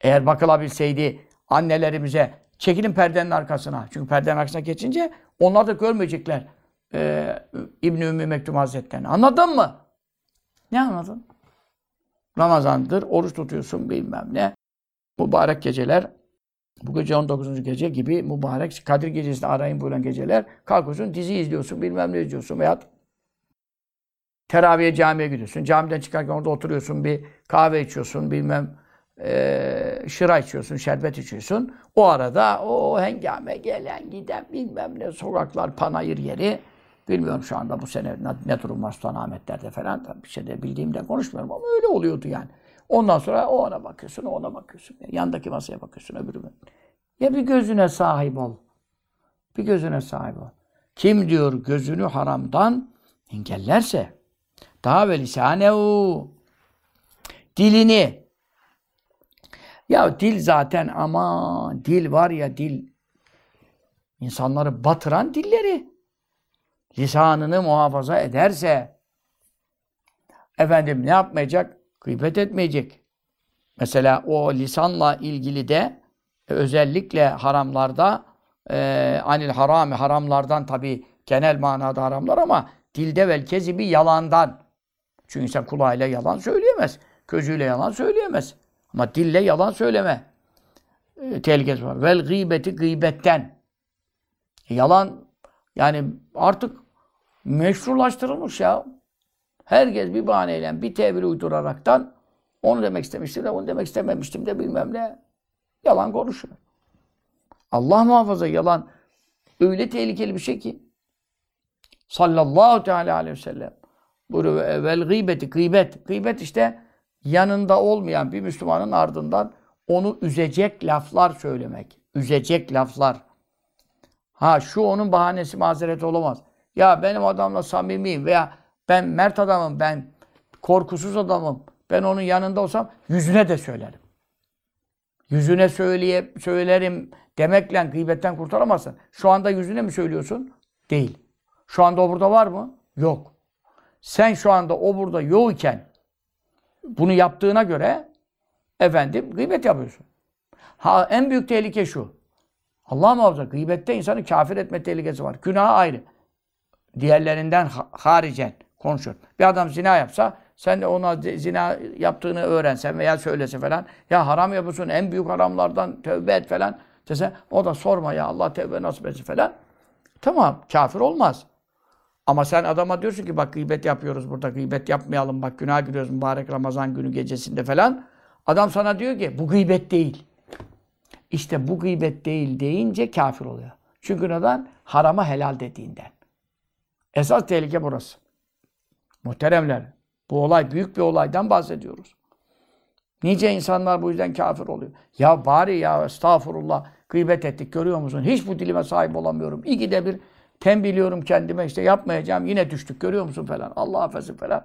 Eğer bakılabilseydi annelerimize çekilin perdenin arkasına. Çünkü perdenin arkasına geçince onlar da görmeyecekler e, İbn-i Ümmü Mektum Hazretleri'ni. Anladın mı? Ne anladın? Ramazandır, oruç tutuyorsun bilmem ne. Mübarek geceler, bu gece 19. gece gibi mübarek Kadir gecesini arayın buyuran geceler. Kalkıyorsun, dizi izliyorsun, bilmem ne izliyorsun veya teraviye camiye gidiyorsun. Camiden çıkarken orada oturuyorsun, bir kahve içiyorsun, bilmem e, şıra içiyorsun, şerbet içiyorsun. O arada o hengame gelen giden bilmem ne sokaklar, panayır yeri. Bilmiyorum şu anda bu sene ne, durum var Sultanahmetler'de falan. Tabii bir şey de bildiğimden konuşmuyorum ama öyle oluyordu yani. Ondan sonra o ona bakıyorsun, o ona bakıyorsun. Yandaki masaya bakıyorsun, öbürüne. Ya bir gözüne sahip ol. Bir gözüne sahip ol. Kim diyor gözünü haramdan engellerse daha ve lisanehu dilini ya dil zaten ama dil var ya dil insanları batıran dilleri lisanını muhafaza ederse efendim ne yapmayacak? Gıybet etmeyecek. Mesela o lisanla ilgili de e, özellikle haramlarda e, anil harami haramlardan tabi genel manada haramlar ama dilde vel kezibi yalandan. Çünkü insan kulağıyla yalan söyleyemez. Gözüyle yalan söyleyemez. Ama dille yalan söyleme. E, tehlikesi var. Vel gıybeti gıybetten. E, yalan yani artık meşrulaştırılmış ya. Herkes bir bahaneyle, bir tevil uyduraraktan onu demek istemiştim de onu demek istememiştim de bilmem ne. Yalan konuşuyor. Allah muhafaza yalan öyle tehlikeli bir şey ki. Sallallahu teala aleyhi ve sellem. Buyuruyor vel gıybeti, gıybet. Gıybet işte yanında olmayan bir Müslümanın ardından onu üzecek laflar söylemek. Üzecek laflar. Ha şu onun bahanesi mazeret olamaz. Ya benim adamla samimiyim veya ben mert adamım, ben korkusuz adamım. Ben onun yanında olsam yüzüne de söylerim. Yüzüne söyleye, söylerim demekle gıybetten kurtaramazsın. Şu anda yüzüne mi söylüyorsun? Değil. Şu anda o burada var mı? Yok. Sen şu anda o burada yok iken bunu yaptığına göre efendim gıybet yapıyorsun. Ha en büyük tehlike şu. Allah muhafaza gıybette insanı kafir etme tehlikesi var. Günah ayrı. Diğerlerinden haricen konuşuyor. Bir adam zina yapsa sen de ona zina yaptığını öğrensen veya söylese falan ya haram yapıyorsun en büyük haramlardan tövbe et falan dese o da sorma ya Allah tövbe nasip etsin falan. Tamam kafir olmaz. Ama sen adama diyorsun ki bak gıybet yapıyoruz burada gıybet yapmayalım bak günah giriyoruz mübarek Ramazan günü gecesinde falan. Adam sana diyor ki bu gıybet değil. İşte bu gıybet değil deyince kafir oluyor. Çünkü neden? Harama helal dediğinden. Esas tehlike burası. Muhteremler, bu olay büyük bir olaydan bahsediyoruz. Nice insanlar bu yüzden kafir oluyor. Ya bari ya estağfurullah gıybet ettik görüyor musun? Hiç bu dilime sahip olamıyorum. İki bir tembihliyorum kendime işte yapmayacağım yine düştük görüyor musun falan. Allah affetsin falan.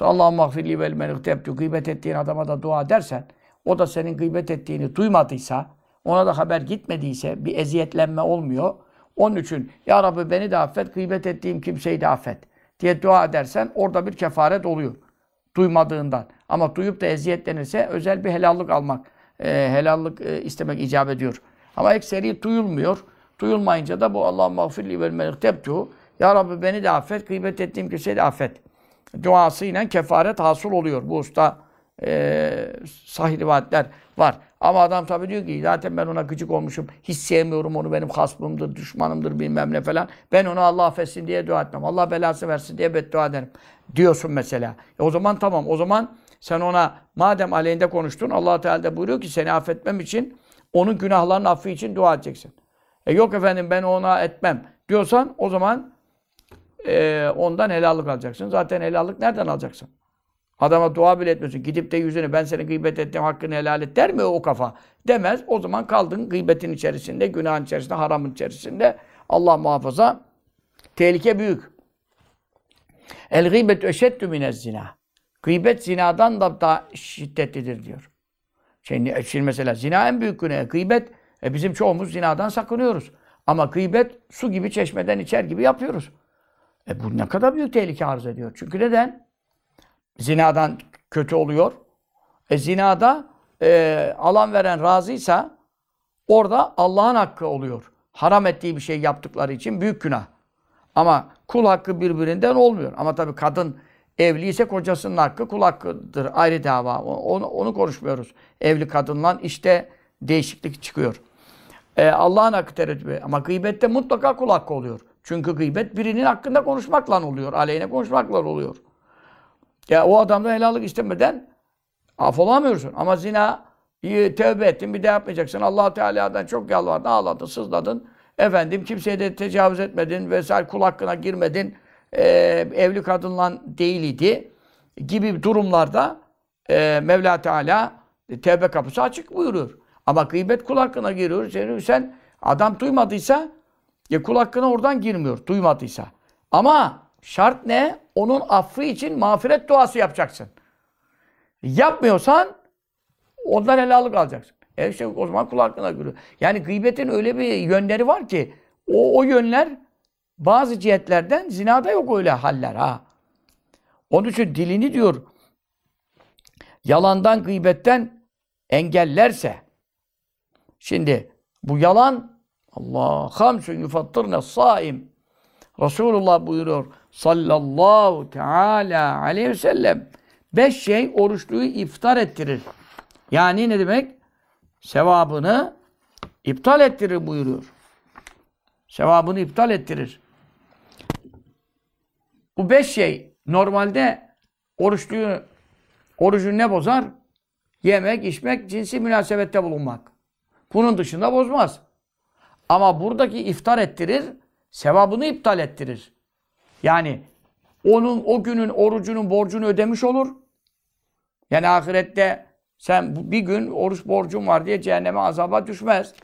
Allah'ım mağfirli vel menıhtebtü. Gıybet ettiğin adama da dua dersen o da senin gıybet ettiğini duymadıysa ona da haber gitmediyse bir eziyetlenme olmuyor. Onun için Ya Rabbi beni de affet, gıybet ettiğim kimseyi de affet diye dua edersen orada bir kefaret oluyor. Duymadığından. Ama duyup da eziyetlenirse özel bir helallik almak, e, helallik e, istemek icap ediyor. Ama ekseri duyulmuyor. Duyulmayınca da bu Allah mağfirli vel melektebtu. Ya Rabbi beni de affet, gıybet ettiğim kimseyi de affet. Duasıyla kefaret hasıl oluyor. Bu usta e, sahih rivayetler var. Ama adam tabii diyor ki zaten ben ona gıcık olmuşum. Hiç sevmiyorum onu benim hasmımdır, düşmanımdır bilmem ne falan. Ben onu Allah affetsin diye dua etmem. Allah belası versin diye beddua ederim. Diyorsun mesela. E o zaman tamam. O zaman sen ona madem aleyhinde konuştun allah Teala da buyuruyor ki seni affetmem için onun günahlarının affı için dua edeceksin. E yok efendim ben ona etmem diyorsan o zaman e, ondan helallik alacaksın. Zaten helallik nereden alacaksın? Adama dua bile etmiyorsun. Gidip de yüzünü ben seni gıybet ettim hakkını helal et der mi o kafa? Demez. O zaman kaldın gıybetin içerisinde, günahın içerisinde, haramın içerisinde. Allah muhafaza. Tehlike büyük. El gıybet eşeddü minez zina. Gıybet zinadan da daha şiddetlidir diyor. Şimdi, şimdi mesela zina en büyük günah. Gıybet, e bizim çoğumuz zinadan sakınıyoruz. Ama gıybet su gibi çeşmeden içer gibi yapıyoruz. E bu ne kadar büyük tehlike arz ediyor. Çünkü neden? Zinadan kötü oluyor. E zinada e, alan veren razıysa orada Allah'ın hakkı oluyor. Haram ettiği bir şey yaptıkları için büyük günah. Ama kul hakkı birbirinden olmuyor. Ama tabii kadın evli ise kocasının hakkı kul hakkıdır. Ayrı dava. Onu, onu konuşmuyoruz. Evli kadınla işte değişiklik çıkıyor. Ee, Allah'ın hakkı tereddüt Ama gıybette mutlaka kul hakkı oluyor. Çünkü gıybet birinin hakkında konuşmakla oluyor. Aleyhine konuşmakla oluyor. Ya o adamda helallik istemeden af olamıyorsun. Ama zina iyi, tövbe ettin bir de yapmayacaksın. allah Teala'dan çok yalvardın, ağladın, sızladın. Efendim kimseye de tecavüz etmedin vesaire kul hakkına girmedin. Ee, evli kadınla değildi gibi durumlarda e, Mevla Teala e, tevbe kapısı açık buyuruyor. Ama gıybet kul hakkına giriyor. Sen, sen adam duymadıysa ya kul hakkına oradan girmiyor. Duymadıysa. Ama şart ne? Onun affı için mağfiret duası yapacaksın. Yapmıyorsan ondan helallik alacaksın. E işte o zaman kul hakkına giriyor. Yani gıybetin öyle bir yönleri var ki o, o yönler bazı cihetlerden zinada yok öyle haller ha. Onun için dilini diyor yalandan, gıybetten engellerse şimdi bu yalan Allah hamsun yufattırne saim Resulullah buyuruyor sallallahu teala aleyhi ve sellem beş şey oruçluyu iftar ettirir. Yani ne demek? Sevabını iptal ettirir buyuruyor. Sevabını iptal ettirir. Bu beş şey normalde oruçluyu orucunu ne bozar? Yemek, içmek, cinsi münasebette bulunmak. Bunun dışında bozmaz. Ama buradaki iftar ettirir, sevabını iptal ettirir. Yani onun o günün orucunun borcunu ödemiş olur. Yani ahirette sen bir gün oruç borcun var diye cehenneme azaba düşmez.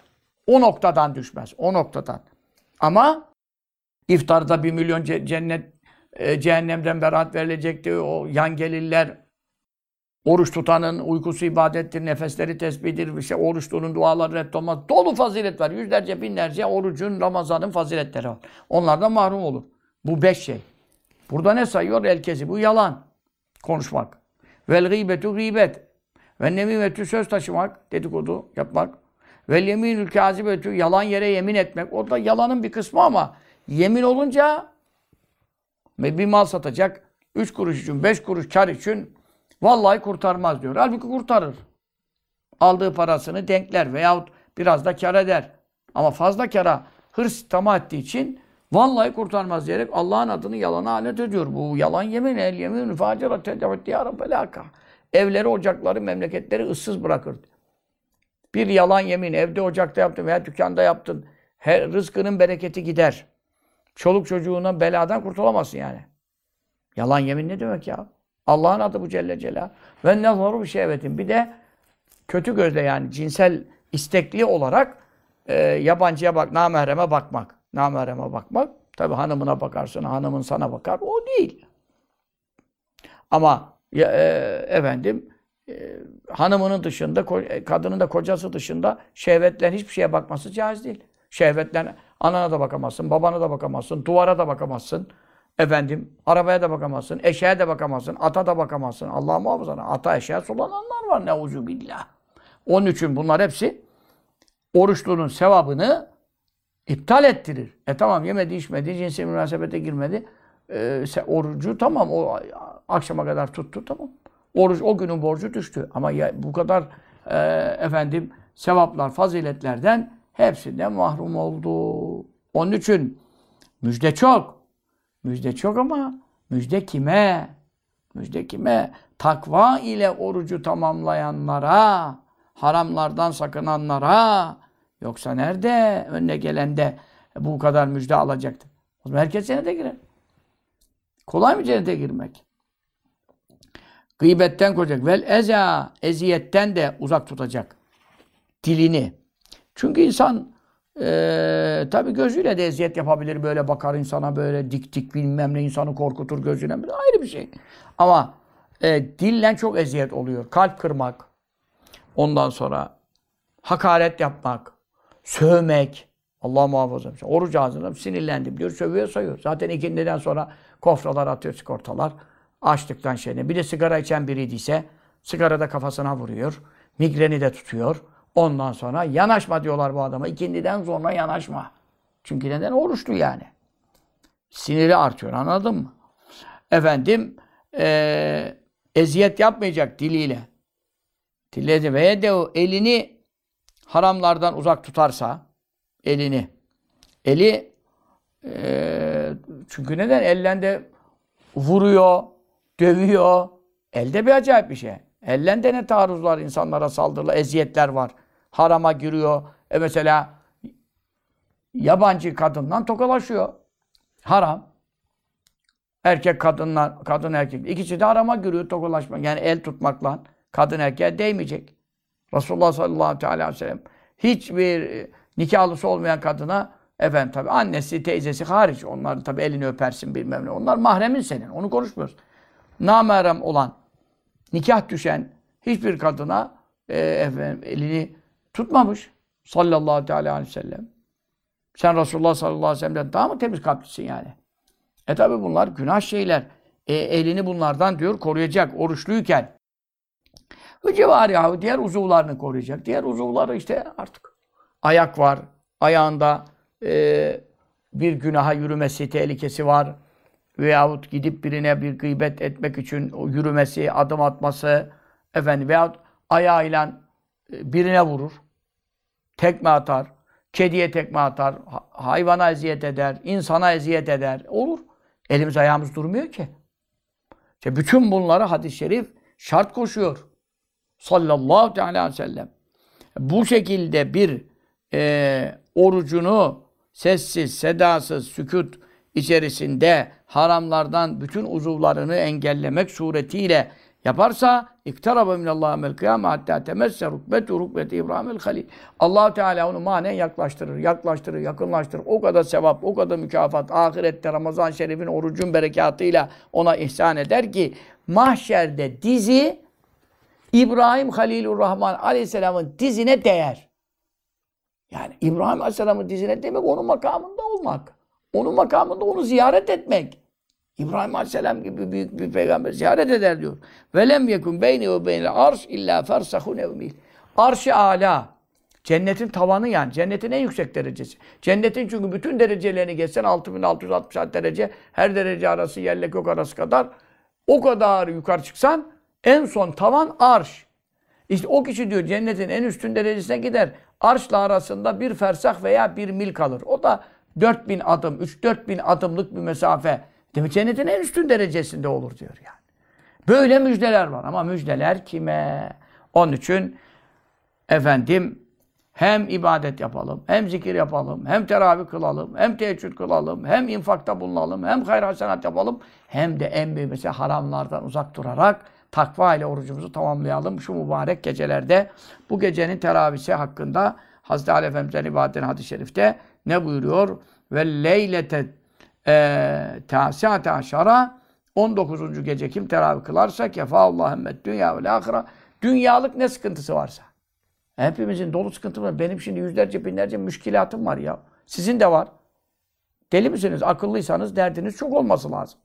O noktadan düşmez. O noktadan. Ama iftarda bir milyon cennet e, cehennemden beraat verilecekti. O yan gelirler oruç tutanın uykusu ibadettir, nefesleri tesbihdir, işte oruçlunun duaları reddolmaz. Dolu fazilet var. Yüzlerce, binlerce orucun, Ramazan'ın faziletleri var. Onlardan mahrum olur. Bu beş şey. Burada ne sayıyor? Elkezi. Bu yalan. Konuşmak. Vel gıybetu gıybet. Ve nemimetü söz taşımak, dedikodu yapmak. Vel yeminül kâzibetü yalan yere yemin etmek. O da yalanın bir kısmı ama yemin olunca bir mal satacak. Üç kuruş için, beş kuruş kar için vallahi kurtarmaz diyor. Halbuki kurtarır. Aldığı parasını denkler veyahut biraz da kar eder. Ama fazla kara hırs tamah ettiği için vallahi kurtarmaz diyerek Allah'ın adını yalana alet ediyor. Bu yalan yemin, el yemin, facera tecavüt ya Rabbelaka. Evleri, ocakları, memleketleri ıssız bırakır. Bir yalan yemin, evde ocakta yaptın veya dükkanda yaptın. Her, rızkının bereketi gider. Çoluk çocuğuna beladan kurtulamazsın yani. Yalan yemin ne demek ya? Allah'ın adı bu Celle Celal. Ve nezaru bir şehvetin. Bir de kötü gözle yani cinsel istekli olarak e, yabancıya bak, namahreme bakmak. Namahreme bakmak. Tabi hanımına bakarsın, hanımın sana bakar. O değil. Ama ya, e, efendim e, hanımının dışında, ko- kadının da kocası dışında şehvetlen hiçbir şeye bakması caiz değil. Şehvetlen anana da bakamazsın, babana da bakamazsın, duvara da bakamazsın. Efendim, arabaya da bakamazsın, eşeğe de bakamazsın, ata da bakamazsın. Allah muhafaza. Ata eşeğe sulananlar var neuzu billah. Onun için bunlar hepsi oruçlunun sevabını iptal ettirir. E tamam yemedi, içmedi, cinsel münasebete girmedi. E, orucu tamam o akşama kadar tuttu tamam. Oruç o günün borcu düştü. Ama ya, bu kadar e, efendim sevaplar, faziletlerden hepsinden mahrum oldu. Onun için müjde çok. Müjde çok ama müjde kime? Müjde kime? Takva ile orucu tamamlayanlara, haramlardan sakınanlara, yoksa nerede önüne gelende bu kadar müjde alacaktı? O zaman herkes cennete girer. Kolay mı cennete girmek? Gıybetten koruyacak. Vel eza, eziyetten de uzak tutacak. Dilini. Çünkü insan ee, tabii gözüyle de eziyet yapabilir. Böyle bakar insana böyle dik dik bilmem ne insanı korkutur gözüne. Bir ayrı bir şey. Ama e, dille çok eziyet oluyor. Kalp kırmak. Ondan sonra hakaret yapmak. Sövmek. Allah muhafaza. Oruç ağzında sinirlendim diyor. Sövüyor sayıyor. Zaten ikindiden sonra kofralar atıyor sigortalar. Açlıktan şeyine. Bir de sigara içen biriydiyse sigara da kafasına vuruyor. Migreni de tutuyor. Ondan sonra yanaşma diyorlar bu adama. İkindiden sonra yanaşma. Çünkü neden? Oruçlu yani. Siniri artıyor anladın mı? Efendim e, eziyet yapmayacak diliyle. Dille ve de o elini haramlardan uzak tutarsa elini eli e, çünkü neden? Ellen de vuruyor, dövüyor. Elde bir acayip bir şey. Ellen de ne taarruzlar, insanlara saldırılar, eziyetler var. Harama giriyor. E mesela yabancı kadından tokalaşıyor. Haram. Erkek kadınla, kadın erkek. İkisi de harama giriyor tokalaşma. Yani el tutmakla kadın erkeğe değmeyecek. Resulullah sallallahu aleyhi ve sellem hiçbir nikahlısı olmayan kadına efendim tabi annesi, teyzesi hariç. Onların tabi elini öpersin bilmem ne. Onlar mahremin senin. Onu konuşmuyoruz. Namerem olan nikah düşen hiçbir kadına e, efendim, elini tutmamış. Sallallahu teala aleyhi ve sellem. Sen Resulullah sallallahu aleyhi ve sellem'den daha mı temiz kalplisin yani? E tabi bunlar günah şeyler. E, elini bunlardan diyor koruyacak oruçluyken. Ve cevariyahu diğer uzuvlarını koruyacak. Diğer uzuvları işte artık ayak var. Ayağında e, bir günaha yürümesi tehlikesi var veyahut gidip birine bir gıybet etmek için yürümesi, adım atması, efendim veyahut ayağıyla e, birine vurur, tekme atar, kediye tekme atar, hayvana eziyet eder, insana eziyet eder. Olur. Elimiz ayağımız durmuyor ki. İşte bütün bunları hadis-i şerif şart koşuyor. Sallallahu aleyhi ve sellem. Bu şekilde bir e, orucunu sessiz, sedasız, sükut içerisinde haramlardan bütün uzuvlarını engellemek suretiyle yaparsa iktaraba minallah amel kıyame hatta temesse rukbetu rukbeti İbrahim'el halil. allah Teala onu manen yaklaştırır, yaklaştırır, yakınlaştırır. O kadar sevap, o kadar mükafat ahirette Ramazan Şerif'in orucun berekatıyla ona ihsan eder ki mahşerde dizi İbrahim Halilur Rahman Aleyhisselam'ın dizine değer. Yani İbrahim Aleyhisselam'ın dizine demek onun makamında olmak. Onun makamında onu ziyaret etmek. İbrahim Aleyhisselam gibi büyük bir peygamber ziyaret eder diyor. Velem yekun beyni ve beynel arş illa fersahun evmil. Arş-ı ala. Cennetin tavanı yani. Cennetin en yüksek derecesi. Cennetin çünkü bütün derecelerini geçsen 6666 derece. Her derece arası yerle gök arası kadar. O kadar yukarı çıksan en son tavan arş. İşte o kişi diyor cennetin en üstün derecesine gider. Arşla arasında bir fersah veya bir mil kalır. O da 4000 adım, 3-4 bin adımlık bir mesafe. Demek cennetin en üstün derecesinde olur diyor yani. Böyle müjdeler var ama müjdeler kime? Onun için efendim hem ibadet yapalım, hem zikir yapalım, hem teravih kılalım, hem teheccüd kılalım, hem infakta bulunalım, hem hayır hasenat yapalım, hem de en büyük mesela haramlardan uzak durarak takva ile orucumuzu tamamlayalım şu mübarek gecelerde. Bu gecenin teravisi hakkında Hazreti Ali Efendimiz'in rivayetine hadis-i şerifte ne buyuruyor? Ve leylete e, tasiate aşara 19. gece kim teravih kılarsa kefa Allahümme dünya ve ahire dünyalık ne sıkıntısı varsa. Hepimizin dolu sıkıntı var. Benim şimdi yüzlerce binlerce müşkilatım var ya. Sizin de var. Deli misiniz? Akıllıysanız derdiniz çok olması lazım.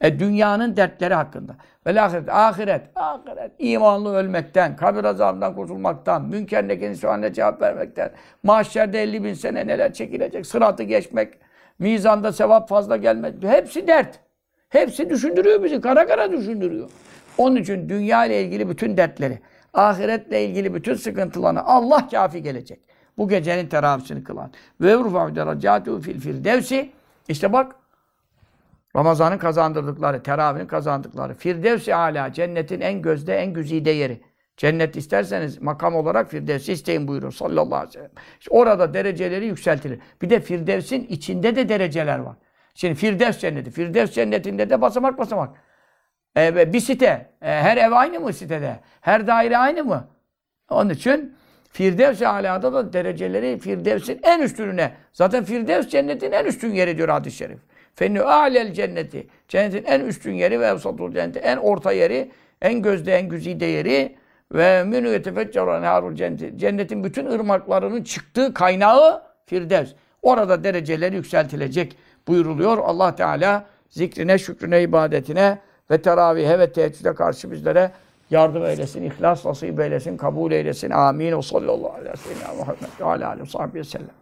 E, dünyanın dertleri hakkında. Ve ahiret, ahiret, ahiret, imanlı ölmekten, kabir azabından kurtulmaktan, münker nekerin sualine cevap vermekten, mahşerde 50 bin sene neler çekilecek, sıratı geçmek, mizanda sevap fazla gelmek, hepsi dert. Hepsi düşündürüyor bizi, kara kara düşündürüyor. Onun için dünya ile ilgili bütün dertleri, ahiretle ilgili bütün sıkıntılarını Allah kafi gelecek. Bu gecenin teravisini kılan. Ve yurfa derecatu fil firdevsi. İşte bak Ramazan'ın kazandırdıkları, teravihinin kazandıkları. Firdevs-i Ala, cennetin en gözde, en güzide yeri. Cennet isterseniz makam olarak Firdevs'i isteyin buyuruyor sallallahu aleyhi ve sellem. İşte orada dereceleri yükseltilir. Bir de Firdevs'in içinde de dereceler var. Şimdi Firdevs cenneti. Firdevs cennetinde de basamak basamak. Ee, bir site. Ee, her ev aynı mı sitede? Her daire aynı mı? Onun için Firdevs-i Ala'da da dereceleri Firdevs'in en üstününe. Zaten Firdevs cennetin en üstün yeri diyor hadis-i şerif. Fenni alel cenneti. Cennetin en üstün yeri ve evsatul cenneti. En orta yeri, en gözde, en güzide yeri ve minü yetefeccaru enharul cenneti. Cennetin bütün ırmaklarının çıktığı kaynağı Firdevs. Orada dereceleri yükseltilecek buyuruluyor. Allah Teala zikrine, şükrüne, ibadetine ve teravihe ve teheccüde karşı bizlere yardım eylesin, ihlas nasip eylesin, kabul eylesin. Amin. O sallallahu aleyhi ve sellem Muhammed ve aleyhi ve sellem.